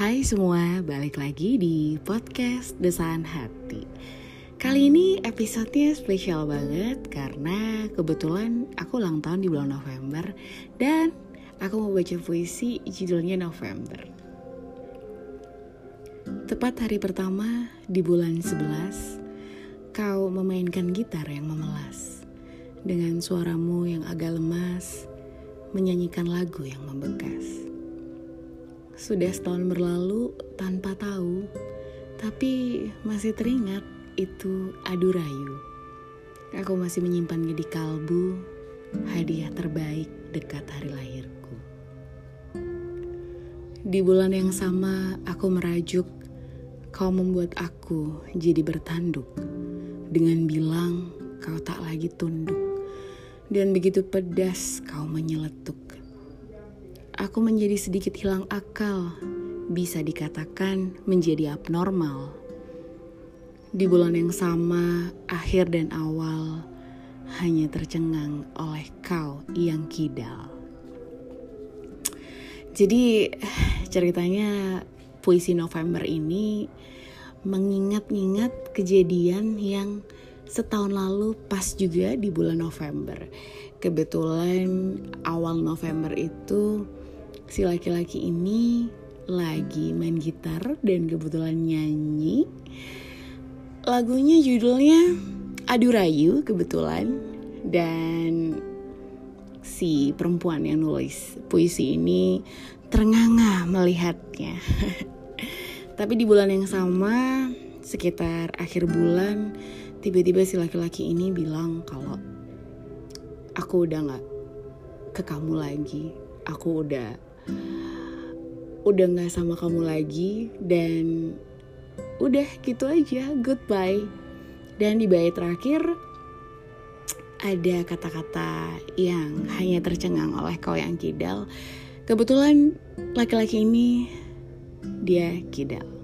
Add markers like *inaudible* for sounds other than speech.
Hai semua, balik lagi di podcast Desain Hati. Kali ini episodenya spesial banget karena kebetulan aku ulang tahun di bulan November dan aku mau baca puisi judulnya November. Tepat hari pertama di bulan 11, kau memainkan gitar yang memelas. Dengan suaramu yang agak lemas, menyanyikan lagu yang membekas. Sudah setahun berlalu tanpa tahu, tapi masih teringat itu adu rayu. Aku masih menyimpannya di kalbu, hadiah terbaik dekat hari lahirku. Di bulan yang sama, aku merajuk, kau membuat aku jadi bertanduk. Dengan bilang, kau tak lagi tunduk. Dan begitu pedas kau menyeletuk. Aku menjadi sedikit hilang akal, bisa dikatakan menjadi abnormal. Di bulan yang sama, akhir dan awal hanya tercengang oleh kau yang kidal. Jadi ceritanya puisi November ini mengingat-ingat kejadian yang setahun lalu pas juga di bulan November. Kebetulan awal November itu si laki-laki ini lagi main gitar dan kebetulan nyanyi. Lagunya judulnya Adu Rayu kebetulan dan si perempuan yang nulis puisi ini ternganga melihatnya. *laughs* Tapi di bulan yang sama, sekitar akhir bulan, tiba-tiba si laki-laki ini bilang kalau aku udah gak ke kamu lagi, aku udah udah nggak sama kamu lagi dan udah gitu aja goodbye. Dan di bait terakhir ada kata-kata yang hanya tercengang oleh kau yang kidal. Kebetulan laki-laki ini dia kidal